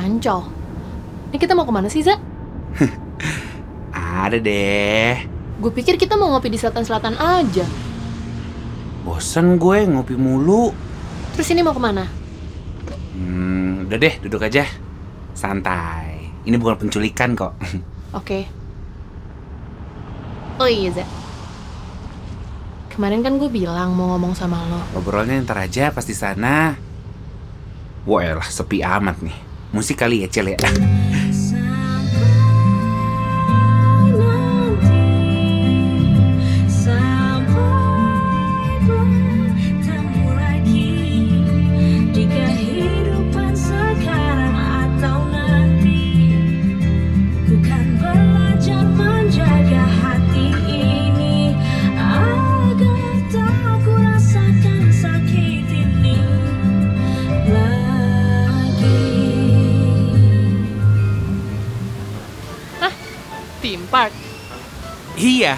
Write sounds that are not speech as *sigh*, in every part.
Ancol. Ini kita mau ke mana sih, Za? Ada deh. Gue pikir kita mau ngopi di selatan-selatan aja. Bosen gue ngopi mulu. Terus ini mau ke mana? Hmm, udah deh, duduk aja. Santai. Ini bukan penculikan kok. *laughs* Oke. Oh iya, Za. Kemarin kan gue bilang mau ngomong sama lo. Ngobrolnya ntar aja pas di sana. Wah, elah, sepi amat nih. Musik kali ya, Cel ya. Iya.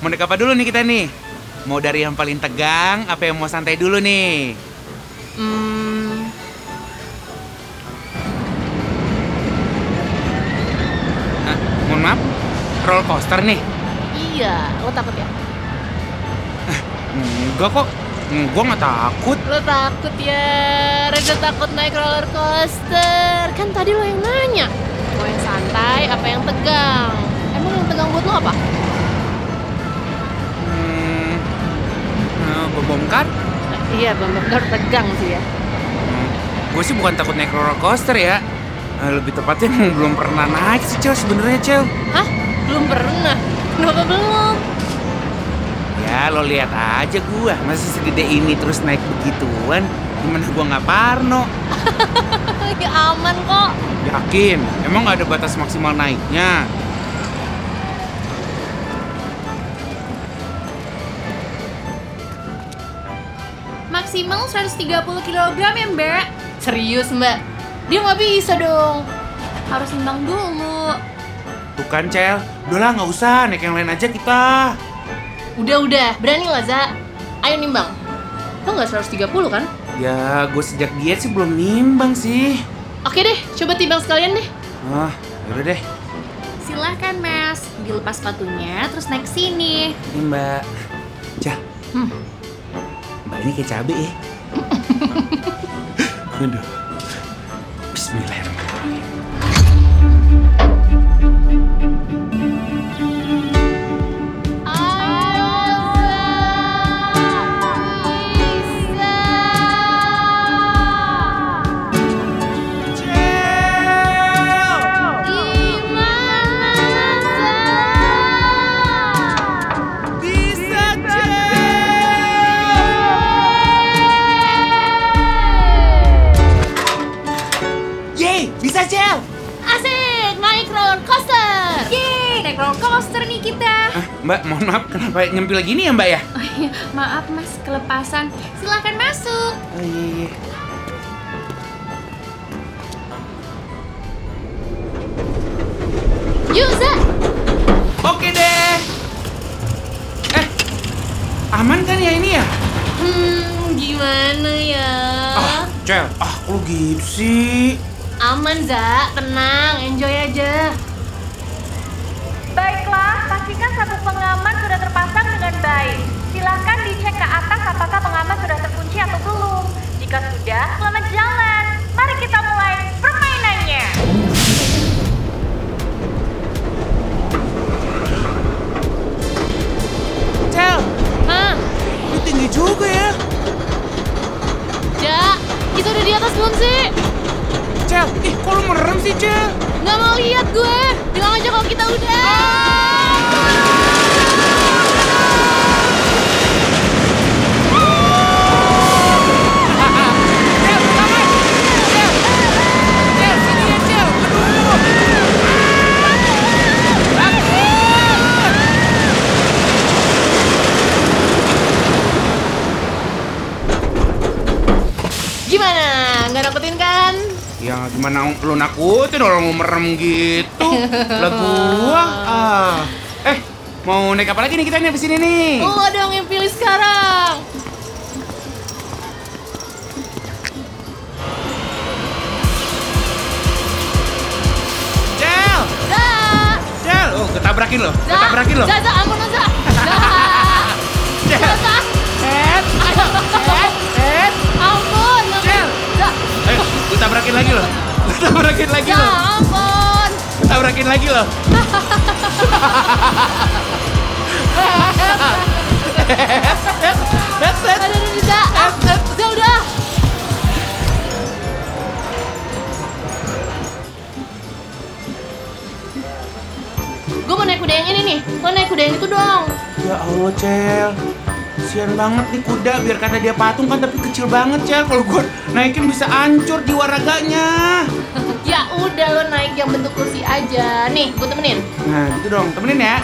Mau naik apa dulu nih kita nih? Mau dari yang paling tegang, apa yang mau santai dulu nih? Hmm, Ah, mohon maaf, roller coaster nih? iya. Lo takut ya? Enggak kok, gue nggak takut. Lo takut ya? Reda takut naik roller coaster. Kan tadi lo yang nanya. Mau yang santai apa yang tegang? Tegang buat lo apa? Hmm, eh, bom bom? Nah, iya, bener tegang sih ya. gue sih bukan takut naik roller coaster ya. Eh, lebih tepatnya belum pernah naik sih Cel sebenarnya Cel. Hah? Belum pernah? Kenapa belum? Ya lo lihat aja gua masih segede ini terus naik begituan. Gimana gua nggak parno? *laughs* ya aman kok. Yakin? Emang nggak ada batas maksimal naiknya? Maksimal 130 kg ya mbak Serius mbak? Dia nggak bisa dong. Harus nimbang dulu Tuh kan Cel, udahlah nggak usah naik yang lain aja kita. Udah udah, berani lah Za. Ayo nimbang. Lo nggak 130 kan? Ya gue sejak diet sih belum nimbang sih. Oke deh, coba timbang sekalian deh. Ah, yaudah deh. Silahkan mas Dilepas sepatunya terus naik sini Ini Mbak. Cel, Hmm. Ini kayak cabe ya. *laughs* Aduh. Coaster nih kita Ah, mbak, mohon maaf, kenapa nyempil gini ya mbak ya? oh, iya, Maaf mas kelepasan Silahkan masuk Oh iya, iya. Yuk Za. Oke deh. Eh, aman kan ya ini ya? Hmm, gimana ya? Ah, Cel, ah lu gitu sih? Aman Za, tenang, enjoy aja. Pastikan sabuk pengaman sudah terpasang dengan baik. Silahkan dicek ke atas apakah pengaman sudah terkunci atau belum. Jika sudah, selamat jalan. Mari kita mulai permainannya. Cel, Hah? lu tinggi juga ya. Ja, kita udah di atas belum sih? Cel, ih kok lu merem sih Cel? Nggak mau lihat gue. Bilang aja kalau kita udah. Cel, ah gimana lu nakutin orang mau merem gitu? *laughs* Lah gua ah. Eh mau naik apa lagi nih kita nih di sini nih? Lu dong yang pilih sekarang. Jel Jel Jel oh ketabrakin lo ketabrakin lo. Jel Jel ampun Jel Jel Jel Jel tabrakin lagi Za, lo. ampun. Gue tabrakin lagi lo. Aduh, aduh, aduh, Za. Ah, Za, udah. Gue mau naik kuda yang ini nih. Lo naik kuda yang itu dong. Ya Allah, Cel. Sian banget nih kuda, biar kata dia patung kan tapi kecil banget, Cel. Kalau gue naikin bisa hancur jiwa raganya. *laughs* Ya udah lo naik yang bentuk kursi aja. Nih, gue temenin. Nah, gitu dong. Temenin ya.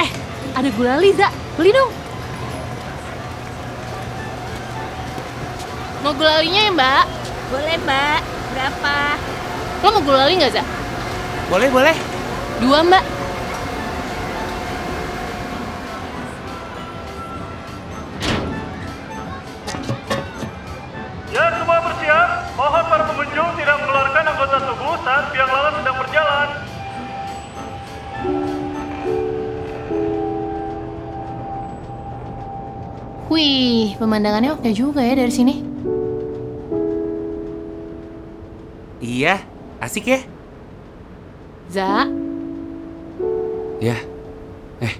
Eh, ada gulali, Za. Beli dong. Mau gulalinya ya, Mbak? Boleh mbak, berapa? Lo mau gulali nggak, Za? Boleh, boleh. Dua, Mbak. Wih, pemandangannya oke juga ya dari sini. Iya, asik ya? Za, Ya. Eh,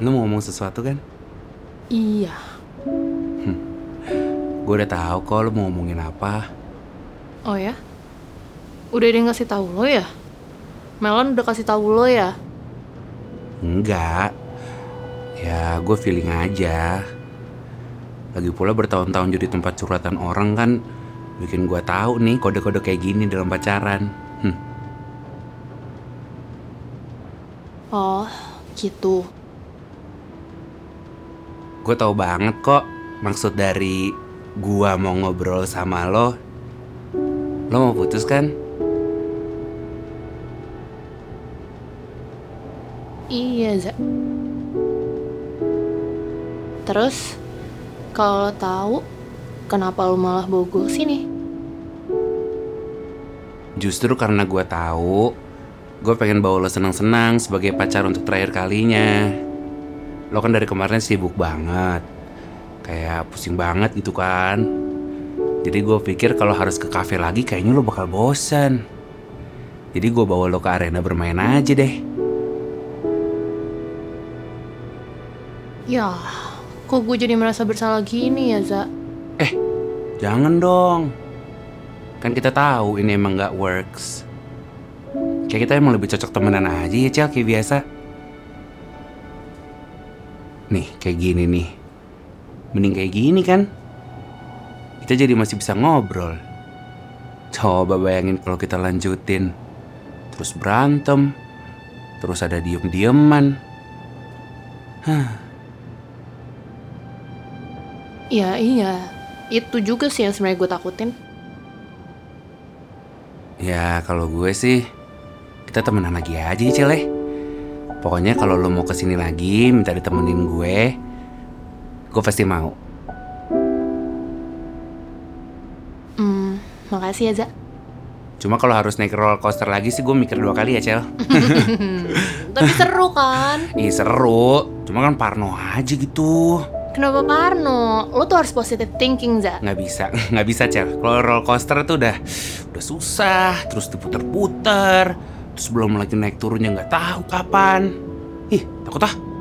lu mau ngomong sesuatu kan? iya. Gue udah tahu kok lu mau ngomongin apa. Oh ya? Udah ada yang ngasih tahu lo ya? Melon udah kasih tahu lo ya? Enggak. Ya, gue feeling aja. Lagi pula bertahun-tahun jadi tempat curhatan orang kan bikin gue tahu nih kode-kode kayak gini dalam pacaran. Hm. Oh, gitu. Gue tahu banget kok maksud dari gua mau ngobrol sama lo. Lo mau putus kan? Iya, Za. Terus, kalau lo tahu, kenapa lo malah bawa gue sini? Justru karena gue tahu, gue pengen bawa lo senang-senang sebagai pacar untuk terakhir kalinya. Lo kan dari kemarin sibuk banget, kayak pusing banget gitu kan. Jadi gue pikir kalau harus ke kafe lagi kayaknya lo bakal bosan. Jadi gue bawa lo ke arena bermain aja deh. Ya, kok gue jadi merasa bersalah gini ya, Za? Eh, jangan dong. Kan kita tahu ini emang gak works. Kayak kita emang lebih cocok temenan aja ya, Cel, kayak biasa. Nih, kayak gini nih. Mending kayak gini kan? Kita jadi masih bisa ngobrol. Coba bayangin kalau kita lanjutin. Terus berantem. Terus ada diem-dieman. Ya iya, itu juga sih yang sebenarnya gue takutin. Ya kalau gue sih kita temenan lagi aja ya Cel ya. Pokoknya kalau lo mau ke sini lagi minta ditemenin gue, gue pasti mau. Hmm, makasih ya, Za. Cuma kalau harus naik roller coaster lagi sih gue mikir dua kali ya Cel. *laughs* Tapi seru kan? Ih seru, cuma kan parno aja gitu. Kenapa Parno? Lo tuh harus positive thinking, Za. Nggak bisa, *laughs* nggak bisa Cel. Kalau roller coaster tuh udah udah susah, terus diputer-puter, terus belum lagi naik turunnya nggak tahu kapan. Ih takut ah.